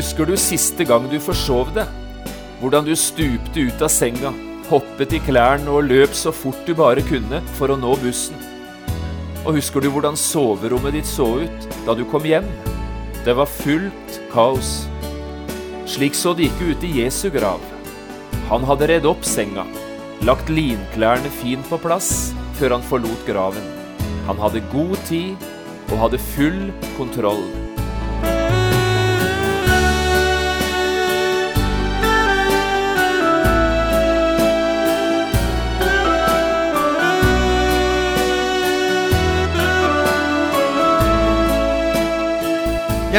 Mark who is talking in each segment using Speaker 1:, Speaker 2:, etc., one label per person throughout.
Speaker 1: Husker du siste gang du forsov deg? Hvordan du stupte ut av senga, hoppet i klærne og løp så fort du bare kunne for å nå bussen? Og husker du hvordan soverommet ditt så ut da du kom hjem? Det var fullt kaos. Slik så det ikke ut i Jesu grav. Han hadde redd opp senga, lagt linklærne fint på plass før han forlot graven. Han hadde god tid og hadde full kontroll.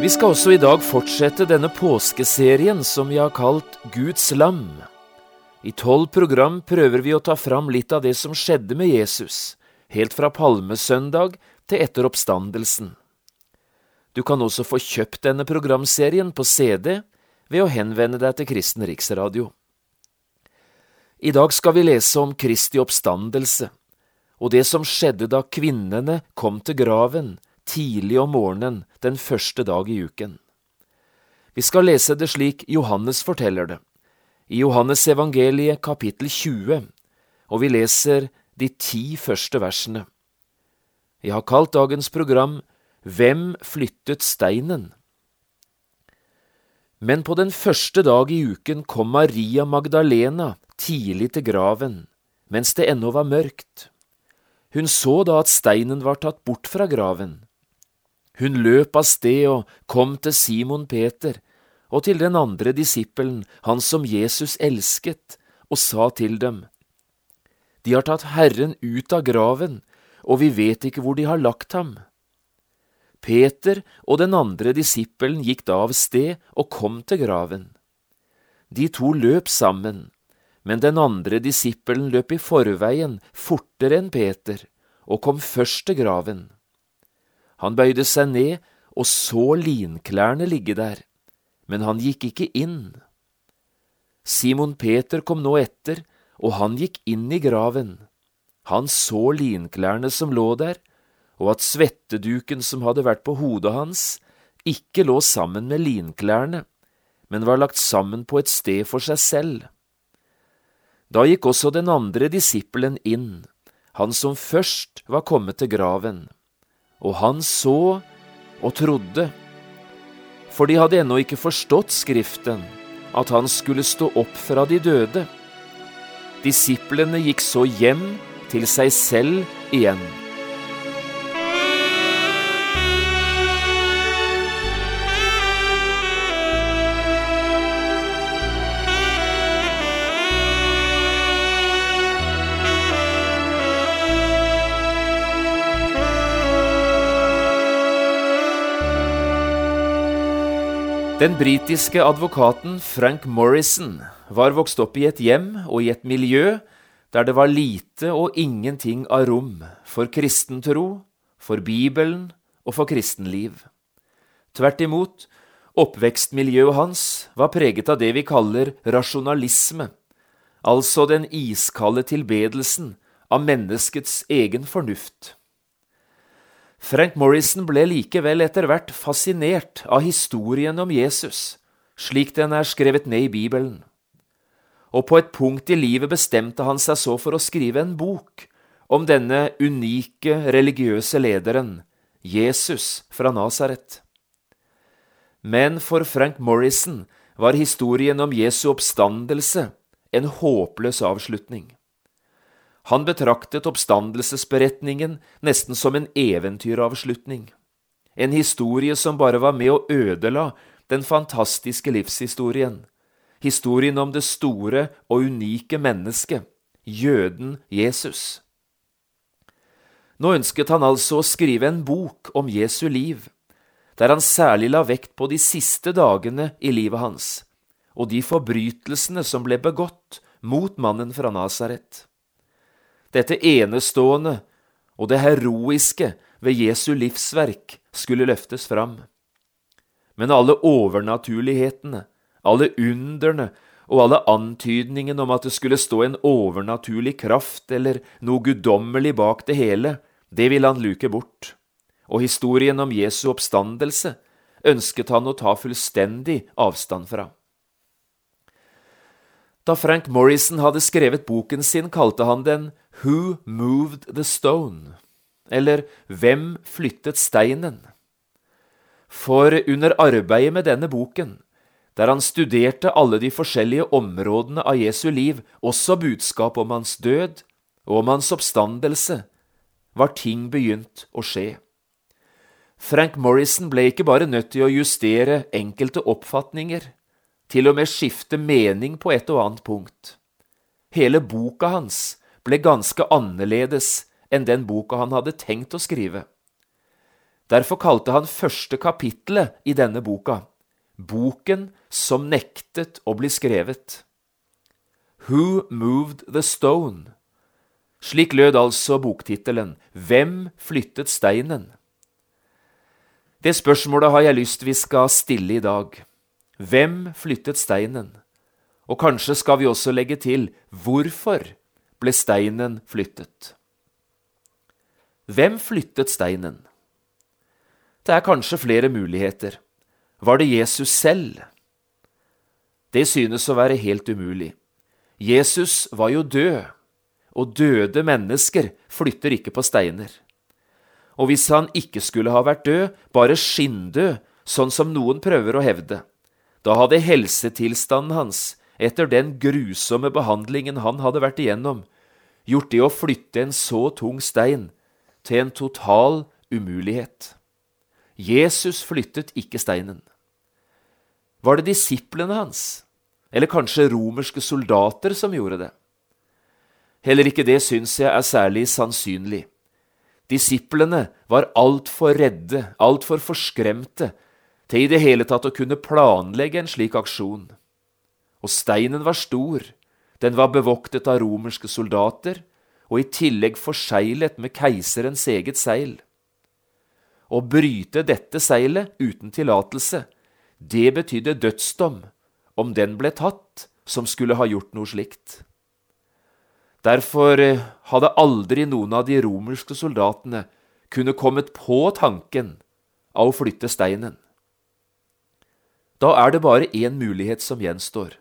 Speaker 1: Vi skal også i dag fortsette denne påskeserien som vi har kalt Guds lam. I tolv program prøver vi å ta fram litt av det som skjedde med Jesus, helt fra palmesøndag til etter oppstandelsen. Du kan også få kjøpt denne programserien på CD ved å henvende deg til Kristen Riksradio. I dag skal vi lese om Kristi oppstandelse og det som skjedde da kvinnene kom til graven tidlig om morgenen den første dag i uken. Vi skal lese det slik Johannes forteller det, i Johannes evangeliet kapittel 20, og vi leser de ti første versene. Jeg har kalt dagens program Hvem flyttet steinen? Men på den første dag i uken kom Maria Magdalena tidlig til graven, mens det ennå var mørkt. Hun så da at steinen var tatt bort fra graven. Hun løp av sted og kom til Simon Peter og til den andre disippelen, han som Jesus elsket, og sa til dem, De har tatt Herren ut av graven, og vi vet ikke hvor de har lagt ham. Peter og den andre disippelen gikk da av sted og kom til graven. De to løp sammen, men den andre disippelen løp i forveien fortere enn Peter og kom først til graven. Han bøyde seg ned og så linklærne ligge der, men han gikk ikke inn. Simon Peter kom nå etter, og han gikk inn i graven. Han så linklærne som lå der, og at svetteduken som hadde vært på hodet hans, ikke lå sammen med linklærne, men var lagt sammen på et sted for seg selv. Da gikk også den andre disippelen inn, han som først var kommet til graven og han så og trodde, for de hadde ennå ikke forstått Skriften, at han skulle stå opp fra de døde. Disiplene gikk så hjem til seg selv igjen. Den britiske advokaten Frank Morrison var vokst opp i et hjem og i et miljø der det var lite og ingenting av rom for kristen tro, for Bibelen og for kristenliv. Tvert imot, oppvekstmiljøet hans var preget av det vi kaller rasjonalisme, altså den iskalde tilbedelsen av menneskets egen fornuft. Frank Morrison ble likevel etter hvert fascinert av historien om Jesus, slik den er skrevet ned i Bibelen. Og på et punkt i livet bestemte han seg så for å skrive en bok om denne unike religiøse lederen, Jesus fra Nasaret. Men for Frank Morrison var historien om Jesu oppstandelse en håpløs avslutning. Han betraktet oppstandelsesberetningen nesten som en eventyravslutning, en historie som bare var med å ødela den fantastiske livshistorien, historien om det store og unike mennesket, jøden Jesus. Nå ønsket han altså å skrive en bok om Jesu liv, der han særlig la vekt på de siste dagene i livet hans, og de forbrytelsene som ble begått mot mannen fra Nasaret. Dette enestående og det heroiske ved Jesu livsverk skulle løftes fram. Men alle overnaturlighetene, alle underne og alle antydningene om at det skulle stå en overnaturlig kraft eller noe guddommelig bak det hele, det ville han luke bort. Og historien om Jesu oppstandelse ønsket han å ta fullstendig avstand fra. Da Frank Morrison hadde skrevet boken sin, kalte han den Who Moved the Stone? eller Hvem flyttet steinen? For under arbeidet med denne boken der han studerte alle de forskjellige områdene av Jesu liv, også budskap om hans død og om hans oppstandelse, var ting begynt å skje. Frank Morrison ble ikke bare nødt til å justere enkelte oppfatninger, til og med skifte mening på et og annet punkt. Hele boka hans ble ganske annerledes enn den boka han hadde tenkt å skrive. Derfor kalte han første kapittelet i denne boka Boken som nektet å bli skrevet. Who Moved the Stone? Slik lød altså boktittelen Hvem flyttet steinen? Det spørsmålet har jeg lyst vi skal stille i dag. Hvem flyttet steinen? Og kanskje skal vi også legge til hvorfor ble steinen flyttet? Hvem flyttet steinen? Det er kanskje flere muligheter. Var det Jesus selv? Det synes å være helt umulig. Jesus var jo død, og døde mennesker flytter ikke på steiner. Og hvis han ikke skulle ha vært død, bare skinndød, sånn som noen prøver å hevde, da hadde helsetilstanden hans, etter den grusomme behandlingen han hadde vært igjennom, gjort det å flytte en så tung stein til en total umulighet. Jesus flyttet ikke steinen. Var det disiplene hans, eller kanskje romerske soldater, som gjorde det? Heller ikke det syns jeg er særlig sannsynlig. Disiplene var altfor redde, altfor forskremte, til i det hele tatt å kunne planlegge en slik aksjon. Og steinen var stor, den var bevoktet av romerske soldater, og i tillegg forseglet med keiserens eget seil. Å bryte dette seilet uten tillatelse, det betydde dødsdom om den ble tatt som skulle ha gjort noe slikt. Derfor eh, hadde aldri noen av de romerske soldatene kunne kommet på tanken av å flytte steinen. Da er det bare én mulighet som gjenstår.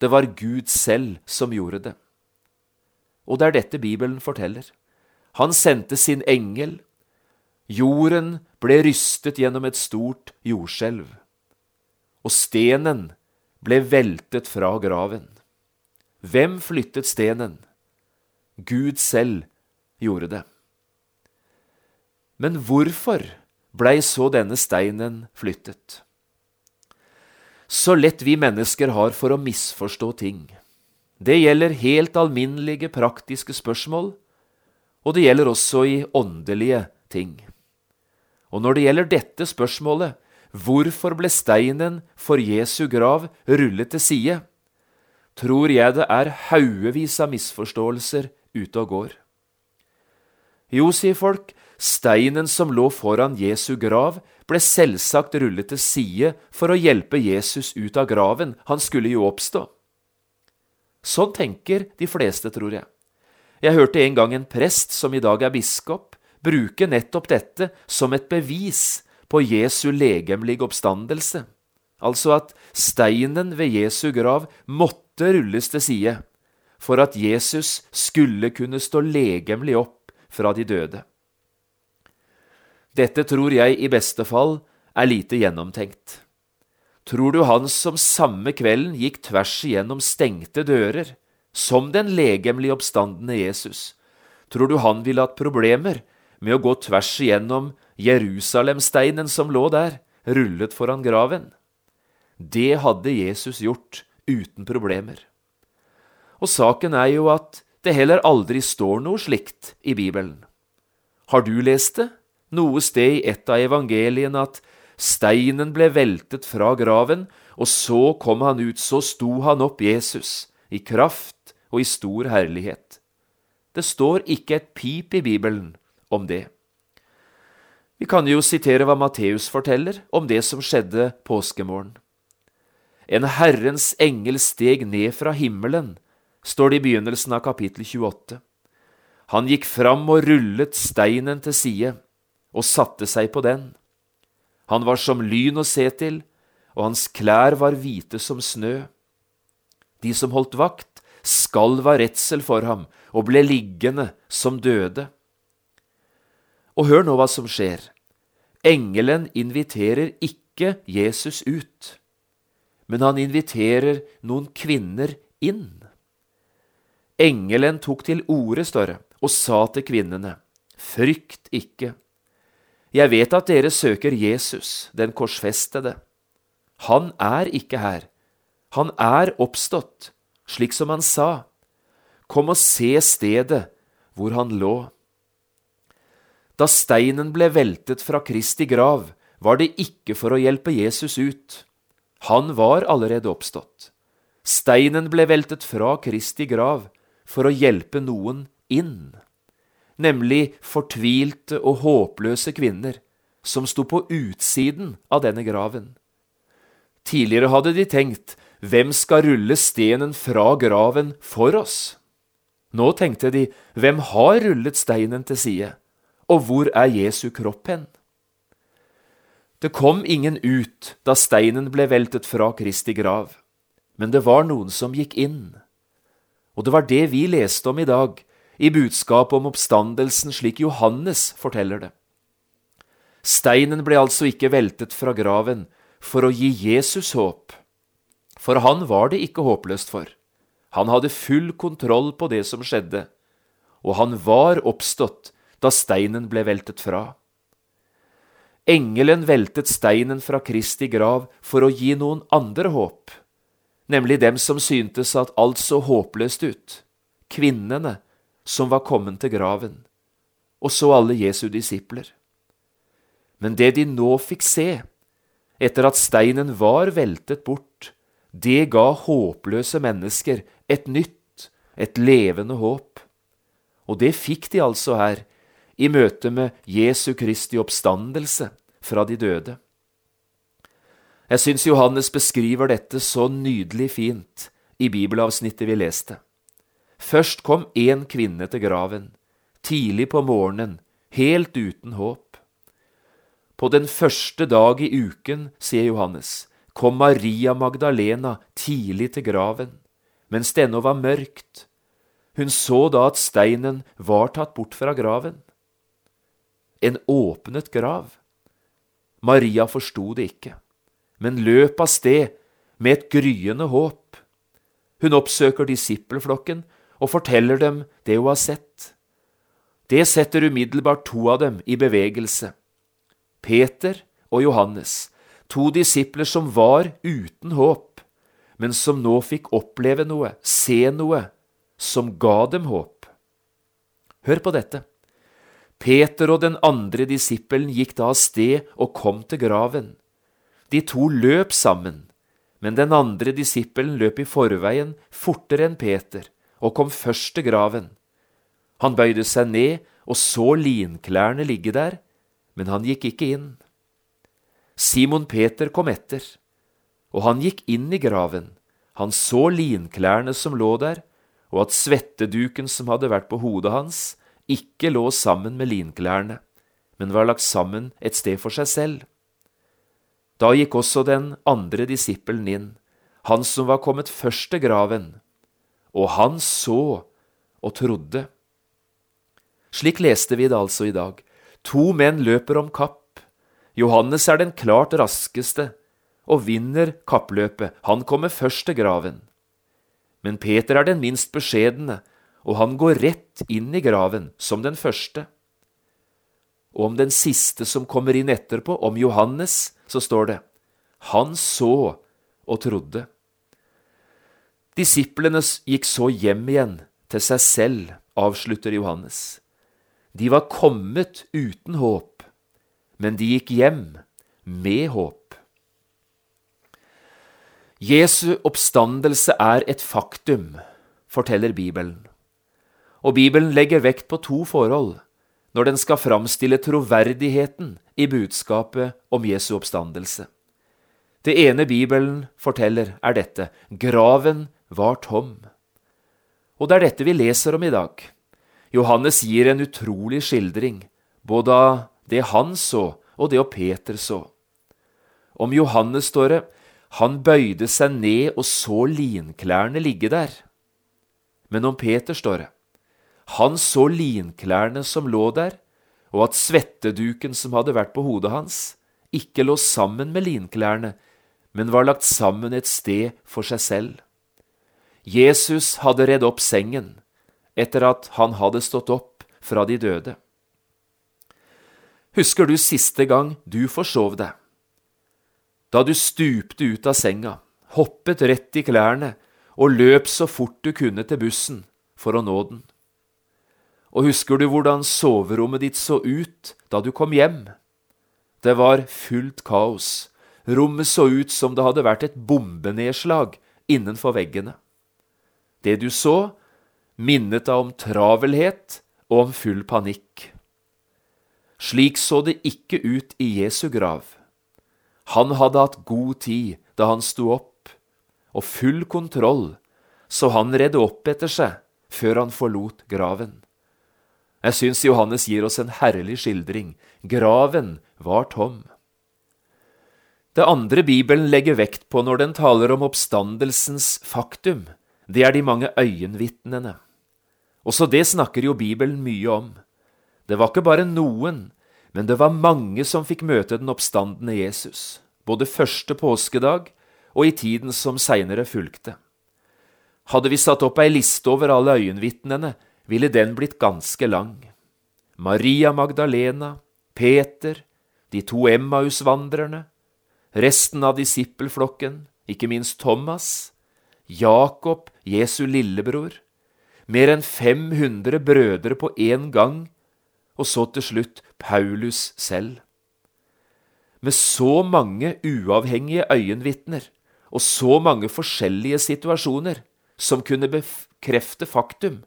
Speaker 1: Det var Gud selv som gjorde det. Og det er dette Bibelen forteller. Han sendte sin engel. Jorden ble rystet gjennom et stort jordskjelv og stenen ble veltet fra graven. Hvem flyttet stenen? Gud selv gjorde det. Men hvorfor blei så denne steinen flyttet? Så lett vi mennesker har for å misforstå ting. Det gjelder helt alminnelige, praktiske spørsmål, og det gjelder også i åndelige ting. Og når det gjelder dette spørsmålet, Hvorfor ble steinen for Jesu grav rullet til side? Tror jeg det er haugevis av misforståelser ute og går. Jo, sier folk, steinen som lå foran Jesu grav, ble selvsagt rullet til side for å hjelpe Jesus ut av graven, han skulle jo oppstå. Sånn tenker de fleste, tror jeg. Jeg hørte en gang en prest, som i dag er biskop, bruke nettopp dette som et bevis på Jesu legemlige oppstandelse, altså at steinen ved Jesu grav måtte rulles til side for at Jesus skulle kunne stå legemlig opp fra de døde. Dette tror jeg i beste fall er lite gjennomtenkt. Tror du han som samme kvelden gikk tvers igjennom stengte dører, som den legemlige oppstandende Jesus, tror du han ville hatt problemer med å gå tvers igjennom Jerusalemsteinen som lå der, rullet foran graven. Det hadde Jesus gjort uten problemer. Og saken er jo at det heller aldri står noe slikt i Bibelen. Har du lest det? Noe sted i et av evangeliene at steinen ble veltet fra graven, og så kom han ut, så sto han opp, Jesus, i kraft og i stor herlighet. Det står ikke et pip i Bibelen om det. Vi kan jo sitere hva Matteus forteller om det som skjedde påskemorgen. En Herrens engel steg ned fra himmelen, står det i begynnelsen av kapittel 28. Han gikk fram og rullet steinen til side og satte seg på den. Han var som lyn å se til, og hans klær var hvite som snø. De som holdt vakt, skalv av redsel for ham og ble liggende som døde. Og hør nå hva som skjer. Engelen inviterer ikke Jesus ut men han inviterer noen kvinner inn. Engelen tok til orde, står det, og sa til kvinnene, Frykt ikke. Jeg vet at dere søker Jesus, den korsfestede. Han er ikke her. Han er oppstått, slik som han sa. Kom og se stedet hvor han lå. Da steinen ble veltet fra Kristi grav, var det ikke for å hjelpe Jesus ut. Han var allerede oppstått. Steinen ble veltet fra Kristi grav for å hjelpe noen inn, nemlig fortvilte og håpløse kvinner som sto på utsiden av denne graven. Tidligere hadde de tenkt hvem skal rulle stenen fra graven for oss? Nå tenkte de hvem har rullet steinen til side, og hvor er Jesu kropp hen? Det kom ingen ut da steinen ble veltet fra Kristi grav, men det var noen som gikk inn. Og det var det vi leste om i dag, i budskapet om oppstandelsen slik Johannes forteller det. Steinen ble altså ikke veltet fra graven for å gi Jesus håp, for han var det ikke håpløst for. Han hadde full kontroll på det som skjedde, og han var oppstått da steinen ble veltet fra. Engelen veltet steinen fra Kristi grav for å gi noen andre håp, nemlig dem som syntes at alt så håpløst ut, kvinnene som var kommet til graven, og så alle Jesu disipler. Men det de nå fikk se, etter at steinen var veltet bort, det ga håpløse mennesker et nytt, et levende håp. Og det fikk de altså her, i møte med Jesu Kristi oppstandelse fra de døde. Jeg syns Johannes beskriver dette så nydelig fint i bibelavsnittet vi leste. Først kom én kvinne til graven, tidlig på morgenen, helt uten håp. På den første dag i uken, sier Johannes, kom Maria Magdalena tidlig til graven, mens det ennå var mørkt. Hun så da at steinen var tatt bort fra graven en åpnet grav. Maria forsto det ikke, men løp av sted med et gryende håp. Hun oppsøker disippelflokken og forteller dem det hun har sett. Det setter umiddelbart to av dem i bevegelse. Peter og Johannes, to disipler som var uten håp, men som nå fikk oppleve noe, se noe, som ga dem håp. Hør på dette. Peter og den andre disippelen gikk da av sted og kom til graven. De to løp sammen, men den andre disippelen løp i forveien fortere enn Peter og kom først til graven. Han bøyde seg ned og så linklærne ligge der, men han gikk ikke inn. Simon Peter kom etter, og han gikk inn i graven. Han så linklærne som lå der, og at svetteduken som hadde vært på hodet hans, ikke lå sammen med linklærne, men var lagt sammen et sted for seg selv. Da gikk også den andre disippelen inn, han som var kommet først til graven, og han så og trodde. Slik leste vi det altså i dag. To menn løper om kapp. Johannes er den klart raskeste og vinner kappløpet. Han kommer først til graven. Men Peter er den minst beskjedne og han går rett inn i graven som den første. Og om den siste som kommer inn etterpå, om Johannes, så står det Han så og trodde. Disiplene gikk så hjem igjen til seg selv, avslutter Johannes. De var kommet uten håp, men de gikk hjem med håp. Jesu oppstandelse er et faktum, forteller Bibelen. Og Bibelen legger vekt på to forhold når den skal framstille troverdigheten i budskapet om Jesu oppstandelse. Det ene Bibelen forteller, er dette graven var tom. Og det er dette vi leser om i dag. Johannes gir en utrolig skildring, både av det han så, og det Peter så. Om Johannes står det han bøyde seg ned og så linklærne ligge der. Men om Peter står det han så linklærne som lå der, og at svetteduken som hadde vært på hodet hans, ikke lå sammen med linklærne, men var lagt sammen et sted for seg selv. Jesus hadde redd opp sengen etter at han hadde stått opp fra de døde. Husker du siste gang du forsov deg? Da du stupte ut av senga, hoppet rett i klærne og løp så fort du kunne til bussen for å nå den. Og husker du hvordan soverommet ditt så ut da du kom hjem? Det var fullt kaos. Rommet så ut som det hadde vært et bombenedslag innenfor veggene. Det du så, minnet deg om travelhet og om full panikk. Slik så det ikke ut i Jesu grav. Han hadde hatt god tid da han sto opp, og full kontroll, så han redde opp etter seg før han forlot graven. Jeg syns Johannes gir oss en herlig skildring. Graven var tom. Det andre Bibelen legger vekt på når den taler om oppstandelsens faktum, det er de mange øyenvitnene. Også det snakker jo Bibelen mye om. Det var ikke bare noen, men det var mange som fikk møte den oppstandende Jesus, både første påskedag og i tiden som seinere fulgte. Hadde vi satt opp ei liste over alle øyenvitnene, ville den blitt ganske lang. Maria Magdalena, Peter, de to Emmaus-vandrerne, resten av disippelflokken, ikke minst Thomas, Jakob, Jesu lillebror, mer enn 500 brødre på én gang, og så til slutt Paulus selv. Med så mange uavhengige øyenvitner og så mange forskjellige situasjoner som kunne bekrefte faktum,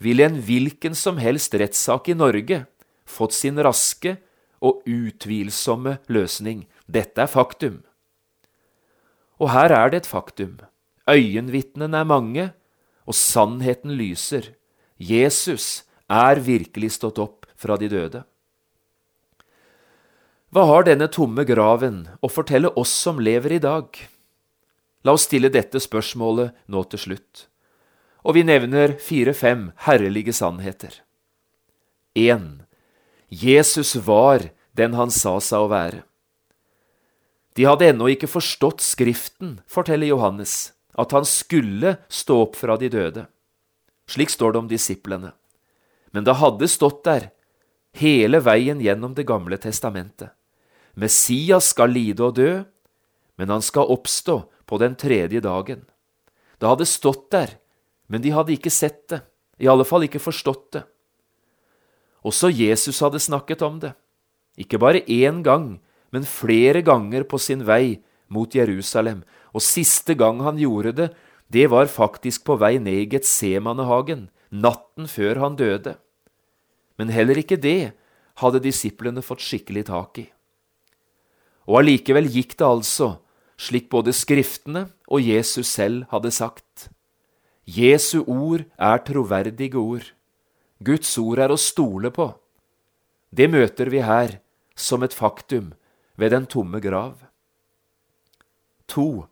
Speaker 1: ville en hvilken som helst rettssak i Norge fått sin raske og utvilsomme løsning. Dette er faktum. Og her er det et faktum. Øyenvitnene er mange, og sannheten lyser. Jesus er virkelig stått opp fra de døde. Hva har denne tomme graven å fortelle oss som lever i dag? La oss stille dette spørsmålet nå til slutt og vi nevner fire-fem herlige sannheter. 1. Jesus var den han sa seg å være. De hadde ennå ikke forstått Skriften, forteller Johannes, at han skulle stå opp fra de døde. Slik står det om disiplene. Men det hadde stått der hele veien gjennom Det gamle testamentet. Messias skal lide og dø, men han skal oppstå på den tredje dagen. Det hadde stått der men de hadde ikke sett det, i alle fall ikke forstått det. Også Jesus hadde snakket om det, ikke bare én gang, men flere ganger på sin vei mot Jerusalem, og siste gang han gjorde det, det var faktisk på vei ned i Getsemanehagen, natten før han døde. Men heller ikke det hadde disiplene fått skikkelig tak i. Og allikevel gikk det altså slik både Skriftene og Jesus selv hadde sagt. Jesu ord er troverdige ord. Guds ord er å stole på. Det møter vi her som et faktum ved den tomme grav. 2.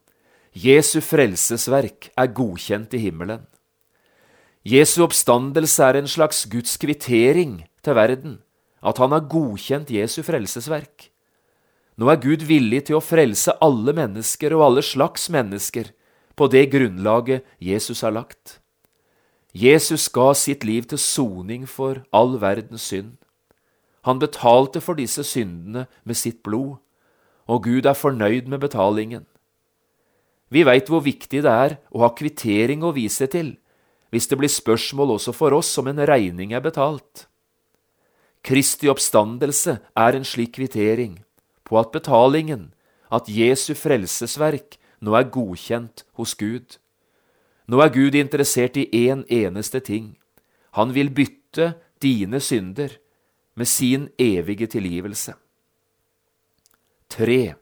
Speaker 1: Jesu frelsesverk er godkjent i himmelen. Jesu oppstandelse er en slags Guds kvittering til verden, at han har godkjent Jesu frelsesverk. Nå er Gud villig til å frelse alle mennesker og alle slags mennesker på det grunnlaget Jesus har lagt. Jesus ga sitt liv til soning for all verdens synd. Han betalte for disse syndene med sitt blod, og Gud er fornøyd med betalingen. Vi veit hvor viktig det er å ha kvittering å vise til hvis det blir spørsmål også for oss om en regning er betalt. Kristi oppstandelse er en slik kvittering på at betalingen, at Jesu frelsesverk, nå er godkjent hos Gud. Nå er Gud interessert i én en eneste ting. Han vil bytte dine synder med sin evige tilgivelse. Tre.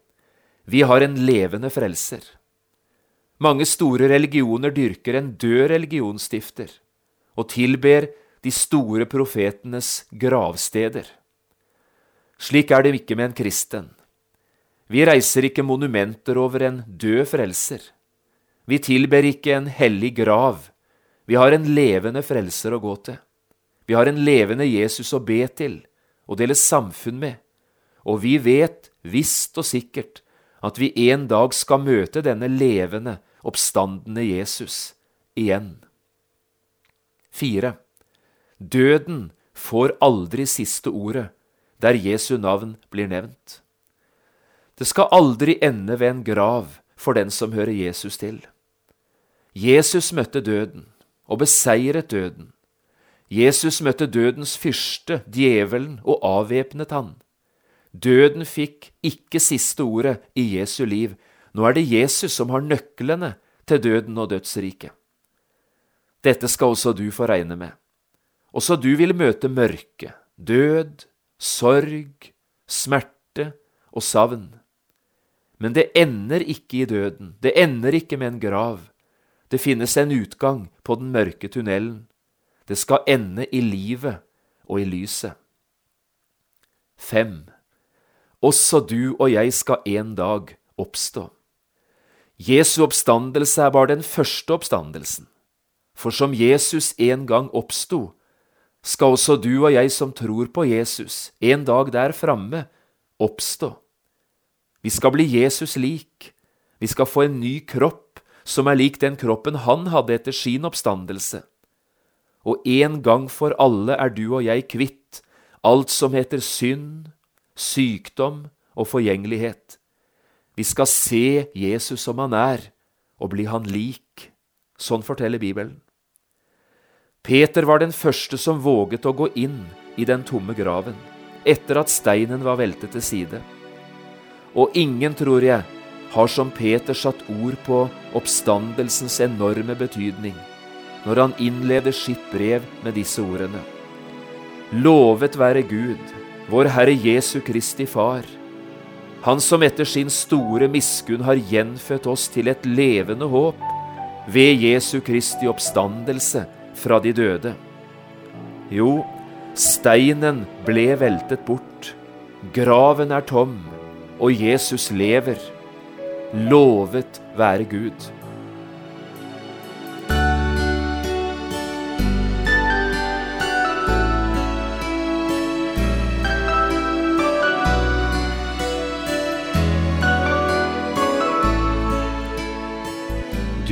Speaker 1: Vi har en levende frelser. Mange store religioner dyrker en død religionsstifter og tilber de store profetenes gravsteder. Slik er det ikke med en kristen. Vi reiser ikke monumenter over en død frelser. Vi tilber ikke en hellig grav. Vi har en levende frelser å gå til. Vi har en levende Jesus å be til og dele samfunn med, og vi vet visst og sikkert at vi en dag skal møte denne levende, oppstandende Jesus igjen. 4. Døden får aldri siste ordet der Jesu navn blir nevnt. Det skal aldri ende ved en grav for den som hører Jesus til. Jesus møtte døden og beseiret døden. Jesus møtte dødens fyrste, djevelen, og avvæpnet han. Døden fikk ikke siste ordet i Jesu liv. Nå er det Jesus som har nøklene til døden og dødsriket. Dette skal også du få regne med. Også du vil møte mørke, død, sorg, smerte og savn. Men det ender ikke i døden, det ender ikke med en grav. Det finnes en utgang på den mørke tunnelen. Det skal ende i livet og i lyset. Fem. Også du og jeg skal en dag oppstå. Jesu oppstandelse er bare den første oppstandelsen. For som Jesus en gang oppsto, skal også du og jeg som tror på Jesus, en dag der framme oppstå. Vi skal bli Jesus lik. Vi skal få en ny kropp som er lik den kroppen han hadde etter sin oppstandelse. Og en gang for alle er du og jeg kvitt alt som heter synd, sykdom og forgjengelighet. Vi skal se Jesus som han er, og bli han lik. Sånn forteller Bibelen. Peter var den første som våget å gå inn i den tomme graven, etter at steinen var veltet til side. Og ingen, tror jeg, har som Peter satt ord på oppstandelsens enorme betydning når han innleder sitt brev med disse ordene. Lovet være Gud, vår Herre Jesu Kristi Far, Han som etter sin store miskunn har gjenfødt oss til et levende håp ved Jesu Kristi oppstandelse fra de døde. Jo, steinen ble veltet bort, graven er tom, og Jesus lever. Lovet være Gud.